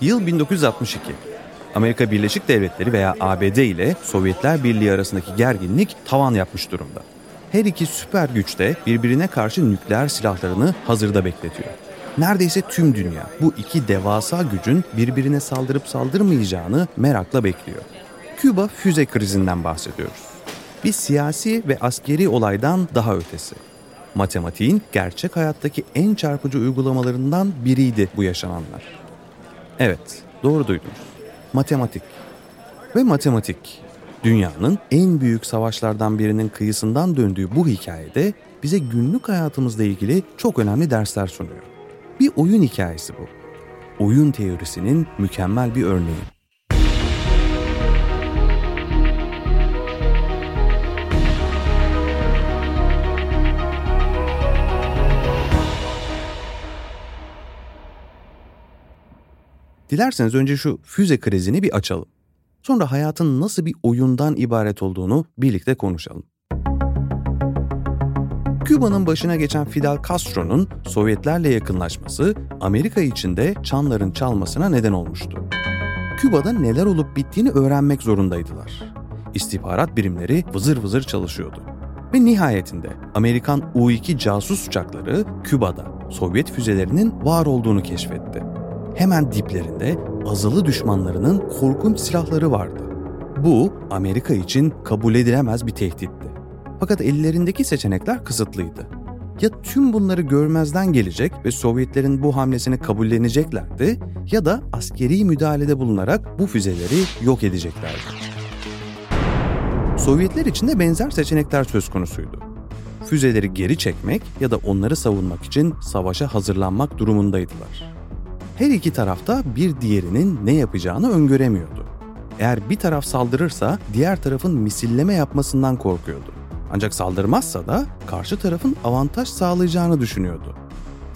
Yıl 1962. Amerika Birleşik Devletleri veya ABD ile Sovyetler Birliği arasındaki gerginlik tavan yapmış durumda. Her iki süper güç de birbirine karşı nükleer silahlarını hazırda bekletiyor. Neredeyse tüm dünya bu iki devasa gücün birbirine saldırıp saldırmayacağını merakla bekliyor. Küba füze krizinden bahsediyoruz. Bir siyasi ve askeri olaydan daha ötesi. Matematiğin gerçek hayattaki en çarpıcı uygulamalarından biriydi bu yaşananlar. Evet, doğru duydunuz. Matematik. Ve matematik, dünyanın en büyük savaşlardan birinin kıyısından döndüğü bu hikayede bize günlük hayatımızla ilgili çok önemli dersler sunuyor. Bir oyun hikayesi bu. Oyun teorisinin mükemmel bir örneği. Dilerseniz önce şu füze krizini bir açalım. Sonra hayatın nasıl bir oyundan ibaret olduğunu birlikte konuşalım. Küba'nın başına geçen Fidel Castro'nun Sovyetlerle yakınlaşması Amerika içinde çanların çalmasına neden olmuştu. Küba'da neler olup bittiğini öğrenmek zorundaydılar. İstihbarat birimleri vızır vızır çalışıyordu. Ve nihayetinde Amerikan U-2 casus uçakları Küba'da Sovyet füzelerinin var olduğunu keşfetti. Hemen diplerinde azılı düşmanlarının korkunç silahları vardı. Bu Amerika için kabul edilemez bir tehditti. Fakat ellerindeki seçenekler kısıtlıydı. Ya tüm bunları görmezden gelecek ve Sovyetlerin bu hamlesini kabulleneceklerdi ya da askeri müdahalede bulunarak bu füzeleri yok edeceklerdi. Sovyetler için de benzer seçenekler söz konusuydu. Füzeleri geri çekmek ya da onları savunmak için savaşa hazırlanmak durumundaydılar. Her iki tarafta bir diğerinin ne yapacağını öngöremiyordu. Eğer bir taraf saldırırsa diğer tarafın misilleme yapmasından korkuyordu. Ancak saldırmazsa da karşı tarafın avantaj sağlayacağını düşünüyordu.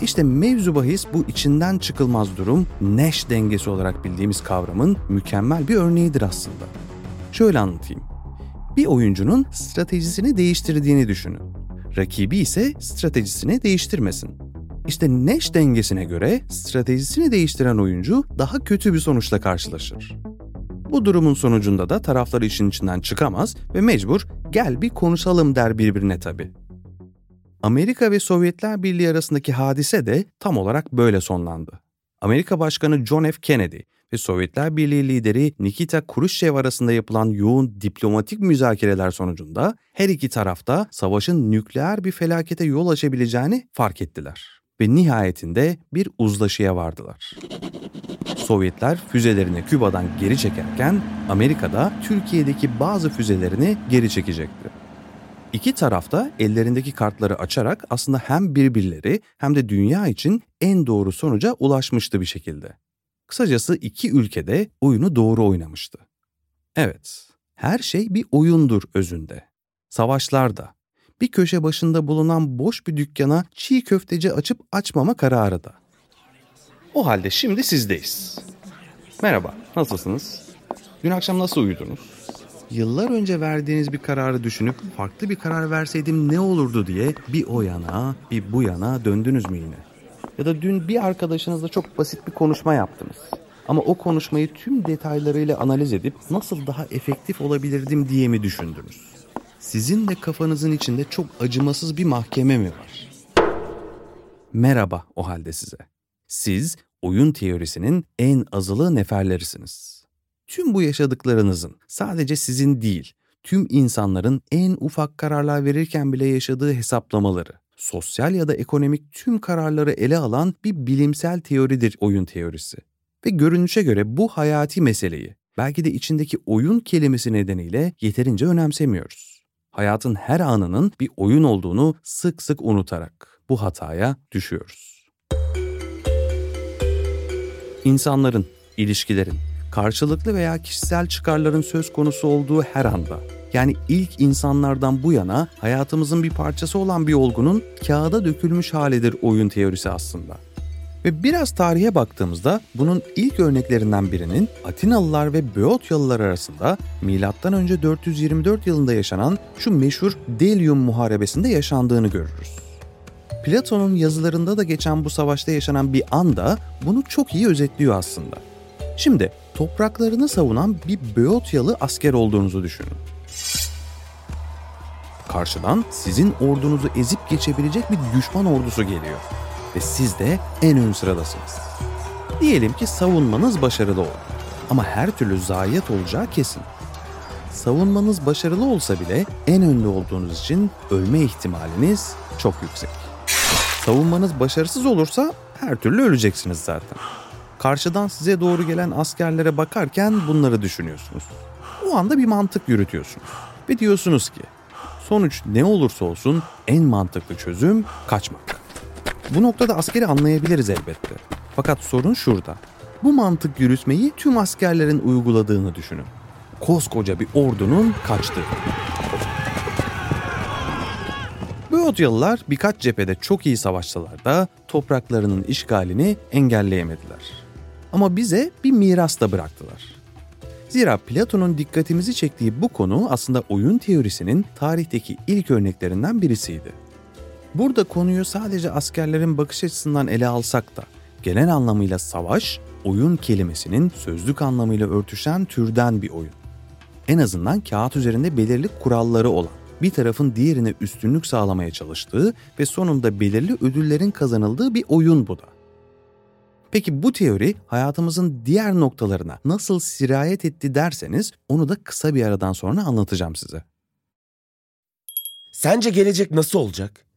İşte mevzu bahis bu içinden çıkılmaz durum Nash dengesi olarak bildiğimiz kavramın mükemmel bir örneğidir aslında. Şöyle anlatayım. Bir oyuncunun stratejisini değiştirdiğini düşünün. Rakibi ise stratejisini değiştirmesin. İşte Nash dengesine göre stratejisini değiştiren oyuncu daha kötü bir sonuçla karşılaşır. Bu durumun sonucunda da taraflar işin içinden çıkamaz ve mecbur gel bir konuşalım der birbirine tabi. Amerika ve Sovyetler Birliği arasındaki hadise de tam olarak böyle sonlandı. Amerika Başkanı John F. Kennedy ve Sovyetler Birliği lideri Nikita Khrushchev arasında yapılan yoğun diplomatik müzakereler sonucunda her iki tarafta savaşın nükleer bir felakete yol açabileceğini fark ettiler ve nihayetinde bir uzlaşıya vardılar. Sovyetler füzelerini Küba'dan geri çekerken Amerika da Türkiye'deki bazı füzelerini geri çekecekti. İki taraf da ellerindeki kartları açarak aslında hem birbirleri hem de dünya için en doğru sonuca ulaşmıştı bir şekilde. Kısacası iki ülkede oyunu doğru oynamıştı. Evet, her şey bir oyundur özünde. Savaşlar da, bir köşe başında bulunan boş bir dükkana çiğ köfteci açıp açmama kararı da. O halde şimdi sizdeyiz. Merhaba, nasılsınız? Dün akşam nasıl uyudunuz? Yıllar önce verdiğiniz bir kararı düşünüp farklı bir karar verseydim ne olurdu diye bir o yana bir bu yana döndünüz mü yine? Ya da dün bir arkadaşınızla çok basit bir konuşma yaptınız. Ama o konuşmayı tüm detaylarıyla analiz edip nasıl daha efektif olabilirdim diye mi düşündünüz? Sizin de kafanızın içinde çok acımasız bir mahkeme mi var? Merhaba o halde size. Siz oyun teorisinin en azılı neferlerisiniz. Tüm bu yaşadıklarınızın sadece sizin değil, tüm insanların en ufak kararlar verirken bile yaşadığı hesaplamaları, sosyal ya da ekonomik tüm kararları ele alan bir bilimsel teoridir oyun teorisi. Ve görünüşe göre bu hayati meseleyi belki de içindeki oyun kelimesi nedeniyle yeterince önemsemiyoruz. Hayatın her anının bir oyun olduğunu sık sık unutarak bu hataya düşüyoruz. İnsanların, ilişkilerin, karşılıklı veya kişisel çıkarların söz konusu olduğu her anda yani ilk insanlardan bu yana hayatımızın bir parçası olan bir olgunun kağıda dökülmüş halidir oyun teorisi aslında. Ve biraz tarihe baktığımızda bunun ilk örneklerinden birinin Atinalılar ve Boeotyalılar arasında M.Ö. 424 yılında yaşanan şu meşhur Delium Muharebesi'nde yaşandığını görürüz. Platon'un yazılarında da geçen bu savaşta yaşanan bir anda bunu çok iyi özetliyor aslında. Şimdi topraklarını savunan bir Boeotyalı asker olduğunuzu düşünün. Karşıdan sizin ordunuzu ezip geçebilecek bir düşman ordusu geliyor ve siz de en ön sıradasınız. Diyelim ki savunmanız başarılı oldu ama her türlü zayiat olacağı kesin. Savunmanız başarılı olsa bile en önde olduğunuz için ölme ihtimaliniz çok yüksek. Savunmanız başarısız olursa her türlü öleceksiniz zaten. Karşıdan size doğru gelen askerlere bakarken bunları düşünüyorsunuz. O anda bir mantık yürütüyorsunuz ve diyorsunuz ki sonuç ne olursa olsun en mantıklı çözüm kaçmak. Bu noktada askeri anlayabiliriz elbette. Fakat sorun şurada. Bu mantık yürütmeyi tüm askerlerin uyguladığını düşünün. Koskoca bir ordunun kaçtığı. Boğotyalılar birkaç cephede çok iyi savaşsalar da topraklarının işgalini engelleyemediler. Ama bize bir miras da bıraktılar. Zira Platon'un dikkatimizi çektiği bu konu aslında oyun teorisinin tarihteki ilk örneklerinden birisiydi. Burada konuyu sadece askerlerin bakış açısından ele alsak da genel anlamıyla savaş, oyun kelimesinin sözlük anlamıyla örtüşen türden bir oyun. En azından kağıt üzerinde belirli kuralları olan, bir tarafın diğerine üstünlük sağlamaya çalıştığı ve sonunda belirli ödüllerin kazanıldığı bir oyun bu da. Peki bu teori hayatımızın diğer noktalarına nasıl sirayet etti derseniz onu da kısa bir aradan sonra anlatacağım size. Sence gelecek nasıl olacak?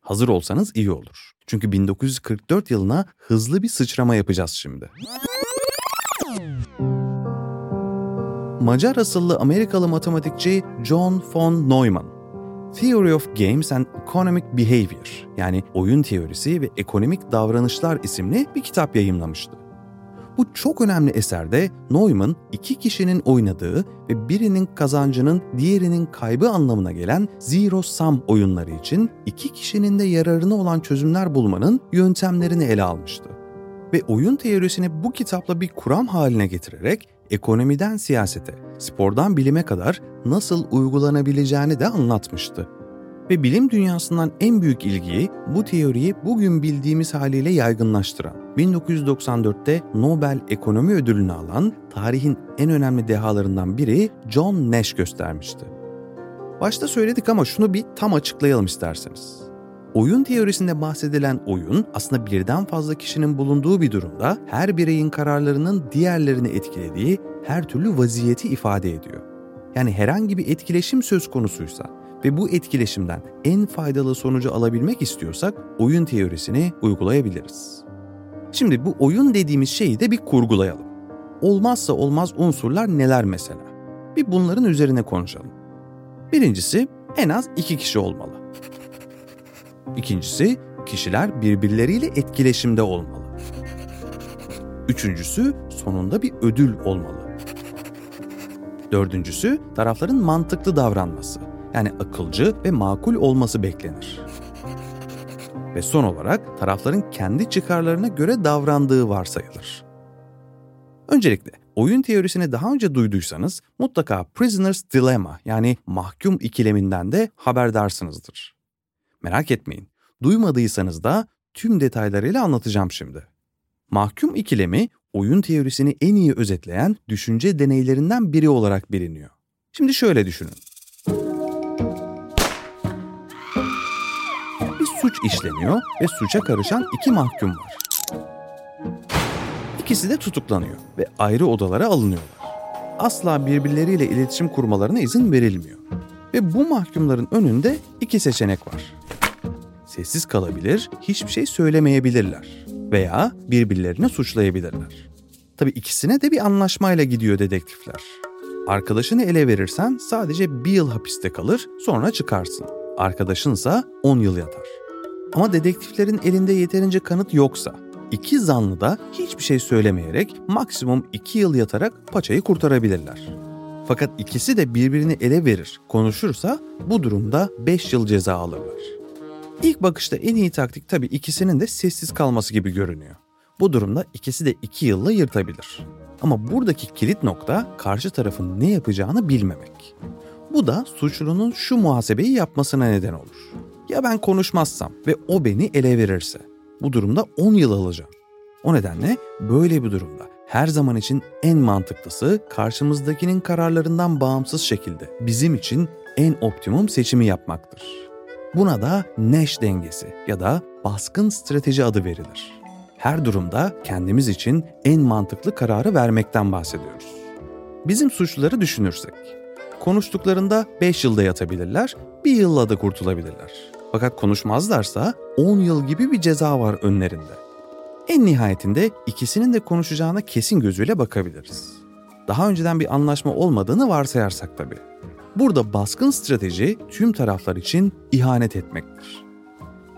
Hazır olsanız iyi olur. Çünkü 1944 yılına hızlı bir sıçrama yapacağız şimdi. Macar asıllı Amerikalı matematikçi John von Neumann, Theory of Games and Economic Behavior yani oyun teorisi ve ekonomik davranışlar isimli bir kitap yayımlamıştı. Bu çok önemli eserde Neumann iki kişinin oynadığı ve birinin kazancının diğerinin kaybı anlamına gelen zero sum oyunları için iki kişinin de yararına olan çözümler bulmanın yöntemlerini ele almıştı. Ve oyun teorisini bu kitapla bir kuram haline getirerek ekonomiden siyasete, spordan bilime kadar nasıl uygulanabileceğini de anlatmıştı ve bilim dünyasından en büyük ilgiyi bu teoriyi bugün bildiğimiz haliyle yaygınlaştıran, 1994'te Nobel Ekonomi Ödülünü alan tarihin en önemli dehalarından biri John Nash göstermişti. Başta söyledik ama şunu bir tam açıklayalım isterseniz. Oyun teorisinde bahsedilen oyun aslında birden fazla kişinin bulunduğu bir durumda her bireyin kararlarının diğerlerini etkilediği her türlü vaziyeti ifade ediyor. Yani herhangi bir etkileşim söz konusuysa ve bu etkileşimden en faydalı sonucu alabilmek istiyorsak oyun teorisini uygulayabiliriz. Şimdi bu oyun dediğimiz şeyi de bir kurgulayalım. Olmazsa olmaz unsurlar neler mesela? Bir bunların üzerine konuşalım. Birincisi En az iki kişi olmalı. İkincisi, kişiler birbirleriyle etkileşimde olmalı. Üçüncüsü, sonunda bir ödül olmalı. Dördüncüsü, tarafların mantıklı davranması, yani akılcı ve makul olması beklenir. Ve son olarak tarafların kendi çıkarlarına göre davrandığı varsayılır. Öncelikle oyun teorisini daha önce duyduysanız mutlaka Prisoner's Dilemma yani mahkum ikileminden de haberdarsınızdır. Merak etmeyin, duymadıysanız da tüm detaylarıyla anlatacağım şimdi. Mahkum ikilemi oyun teorisini en iyi özetleyen düşünce deneylerinden biri olarak biliniyor. Şimdi şöyle düşünün. Suç işleniyor ve suça karışan iki mahkum var. İkisi de tutuklanıyor ve ayrı odalara alınıyorlar. Asla birbirleriyle iletişim kurmalarına izin verilmiyor. Ve bu mahkumların önünde iki seçenek var. Sessiz kalabilir, hiçbir şey söylemeyebilirler veya birbirlerini suçlayabilirler. Tabii ikisine de bir anlaşmayla gidiyor dedektifler. Arkadaşını ele verirsen sadece bir yıl hapiste kalır, sonra çıkarsın. Arkadaşınsa 10 yıl yatar. Ama dedektiflerin elinde yeterince kanıt yoksa iki zanlı da hiçbir şey söylemeyerek maksimum 2 yıl yatarak paçayı kurtarabilirler. Fakat ikisi de birbirini ele verir, konuşursa bu durumda 5 yıl ceza alırlar. İlk bakışta en iyi taktik tabii ikisinin de sessiz kalması gibi görünüyor. Bu durumda ikisi de 2 yılla yırtabilir. Ama buradaki kilit nokta karşı tarafın ne yapacağını bilmemek. Bu da suçlunun şu muhasebeyi yapmasına neden olur. Ya ben konuşmazsam ve o beni ele verirse? Bu durumda 10 yıl alacağım. O nedenle böyle bir durumda her zaman için en mantıklısı karşımızdakinin kararlarından bağımsız şekilde bizim için en optimum seçimi yapmaktır. Buna da Nash dengesi ya da baskın strateji adı verilir. Her durumda kendimiz için en mantıklı kararı vermekten bahsediyoruz. Bizim suçluları düşünürsek, konuştuklarında 5 yılda yatabilirler, 1 yılla da kurtulabilirler. Fakat konuşmazlarsa 10 yıl gibi bir ceza var önlerinde. En nihayetinde ikisinin de konuşacağına kesin gözüyle bakabiliriz. Daha önceden bir anlaşma olmadığını varsayarsak tabii. Burada baskın strateji tüm taraflar için ihanet etmektir.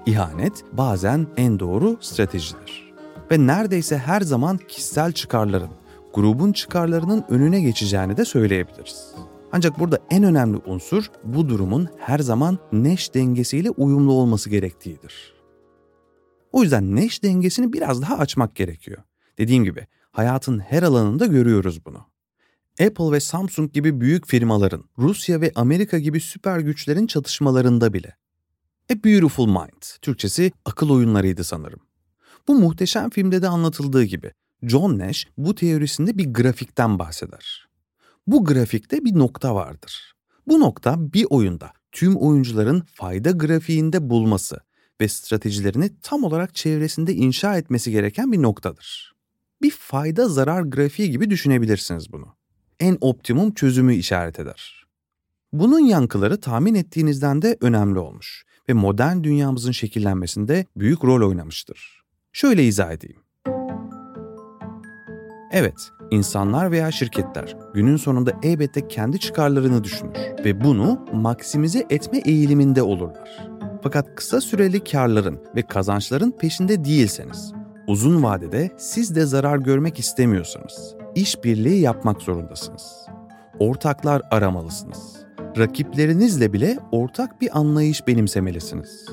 İhanet bazen en doğru stratejidir. Ve neredeyse her zaman kişisel çıkarların, grubun çıkarlarının önüne geçeceğini de söyleyebiliriz. Ancak burada en önemli unsur bu durumun her zaman neş dengesiyle uyumlu olması gerektiğidir. O yüzden neş dengesini biraz daha açmak gerekiyor. Dediğim gibi hayatın her alanında görüyoruz bunu. Apple ve Samsung gibi büyük firmaların, Rusya ve Amerika gibi süper güçlerin çatışmalarında bile. A Beautiful Mind, Türkçesi akıl oyunlarıydı sanırım. Bu muhteşem filmde de anlatıldığı gibi John Nash bu teorisinde bir grafikten bahseder. Bu grafikte bir nokta vardır. Bu nokta bir oyunda tüm oyuncuların fayda grafiğinde bulması ve stratejilerini tam olarak çevresinde inşa etmesi gereken bir noktadır. Bir fayda zarar grafiği gibi düşünebilirsiniz bunu. En optimum çözümü işaret eder. Bunun yankıları tahmin ettiğinizden de önemli olmuş ve modern dünyamızın şekillenmesinde büyük rol oynamıştır. Şöyle izah edeyim. Evet, insanlar veya şirketler günün sonunda elbette kendi çıkarlarını düşünür ve bunu maksimize etme eğiliminde olurlar. Fakat kısa süreli karların ve kazançların peşinde değilseniz, uzun vadede siz de zarar görmek istemiyorsanız, işbirliği yapmak zorundasınız. Ortaklar aramalısınız. Rakiplerinizle bile ortak bir anlayış benimsemelisiniz.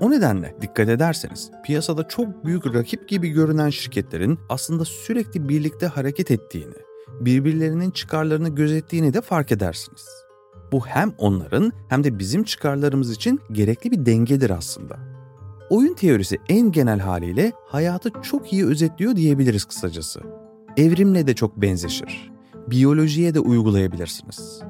O nedenle dikkat ederseniz piyasada çok büyük rakip gibi görünen şirketlerin aslında sürekli birlikte hareket ettiğini, birbirlerinin çıkarlarını gözettiğini de fark edersiniz. Bu hem onların hem de bizim çıkarlarımız için gerekli bir dengedir aslında. Oyun teorisi en genel haliyle hayatı çok iyi özetliyor diyebiliriz kısacası. Evrimle de çok benzeşir. Biyolojiye de uygulayabilirsiniz.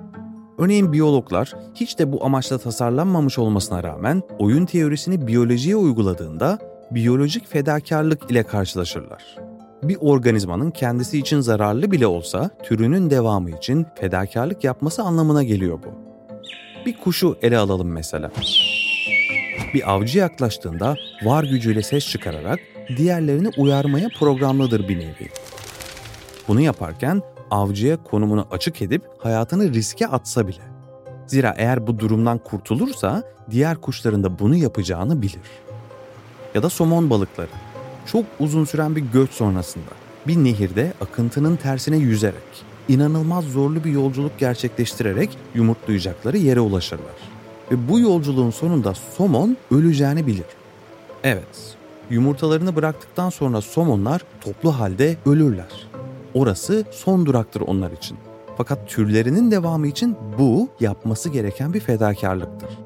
Örneğin biyologlar hiç de bu amaçla tasarlanmamış olmasına rağmen oyun teorisini biyolojiye uyguladığında biyolojik fedakarlık ile karşılaşırlar. Bir organizmanın kendisi için zararlı bile olsa türünün devamı için fedakarlık yapması anlamına geliyor bu. Bir kuşu ele alalım mesela. Bir avcı yaklaştığında var gücüyle ses çıkararak diğerlerini uyarmaya programlıdır bir nevi. Bunu yaparken avcıya konumunu açık edip hayatını riske atsa bile. Zira eğer bu durumdan kurtulursa diğer kuşların da bunu yapacağını bilir. Ya da somon balıkları. Çok uzun süren bir göç sonrasında bir nehirde akıntının tersine yüzerek, inanılmaz zorlu bir yolculuk gerçekleştirerek yumurtlayacakları yere ulaşırlar. Ve bu yolculuğun sonunda somon öleceğini bilir. Evet, yumurtalarını bıraktıktan sonra somonlar toplu halde ölürler. Orası son duraktır onlar için. Fakat türlerinin devamı için bu yapması gereken bir fedakarlıktır.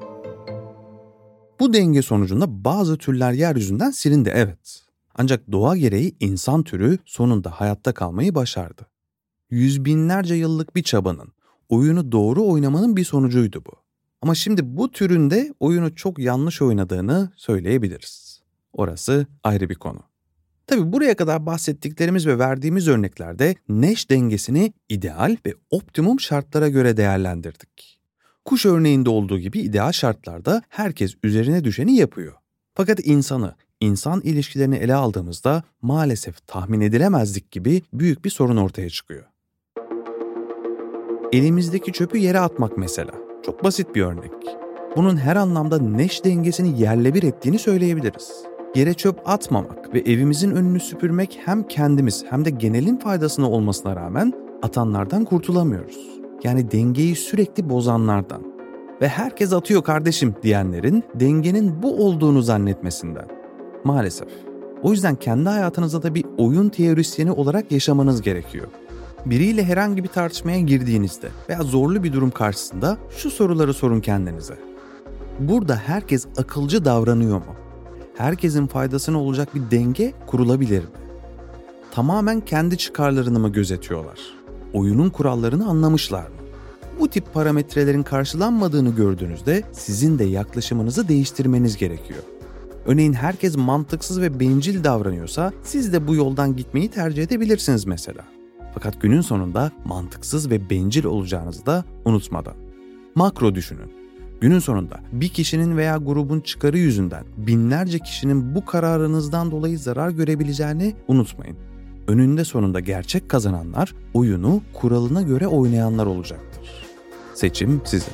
Bu denge sonucunda bazı türler yeryüzünden silindi evet. Ancak doğa gereği insan türü sonunda hayatta kalmayı başardı. Yüz binlerce yıllık bir çabanın, oyunu doğru oynamanın bir sonucuydu bu. Ama şimdi bu türün de oyunu çok yanlış oynadığını söyleyebiliriz. Orası ayrı bir konu. Tabi buraya kadar bahsettiklerimiz ve verdiğimiz örneklerde Neş dengesini ideal ve optimum şartlara göre değerlendirdik. Kuş örneğinde olduğu gibi ideal şartlarda herkes üzerine düşeni yapıyor. Fakat insanı, insan ilişkilerini ele aldığımızda maalesef tahmin edilemezlik gibi büyük bir sorun ortaya çıkıyor. Elimizdeki çöpü yere atmak mesela. Çok basit bir örnek. Bunun her anlamda neş dengesini yerle bir ettiğini söyleyebiliriz. Yere çöp atmamak ve evimizin önünü süpürmek hem kendimiz hem de genelin faydasına olmasına rağmen atanlardan kurtulamıyoruz. Yani dengeyi sürekli bozanlardan. Ve herkes atıyor kardeşim diyenlerin dengenin bu olduğunu zannetmesinden. Maalesef. O yüzden kendi hayatınızda da bir oyun teorisyeni olarak yaşamanız gerekiyor. Biriyle herhangi bir tartışmaya girdiğinizde veya zorlu bir durum karşısında şu soruları sorun kendinize. Burada herkes akılcı davranıyor mu? Herkesin faydasına olacak bir denge kurulabilir mi? Tamamen kendi çıkarlarını mı gözetiyorlar? Oyunun kurallarını anlamışlar mı? Bu tip parametrelerin karşılanmadığını gördüğünüzde sizin de yaklaşımınızı değiştirmeniz gerekiyor. Örneğin herkes mantıksız ve bencil davranıyorsa siz de bu yoldan gitmeyi tercih edebilirsiniz mesela. Fakat günün sonunda mantıksız ve bencil olacağınızı da unutmadan. Makro düşünün. Günün sonunda bir kişinin veya grubun çıkarı yüzünden binlerce kişinin bu kararınızdan dolayı zarar görebileceğini unutmayın. Önünde sonunda gerçek kazananlar oyunu kuralına göre oynayanlar olacaktır. Seçim sizin.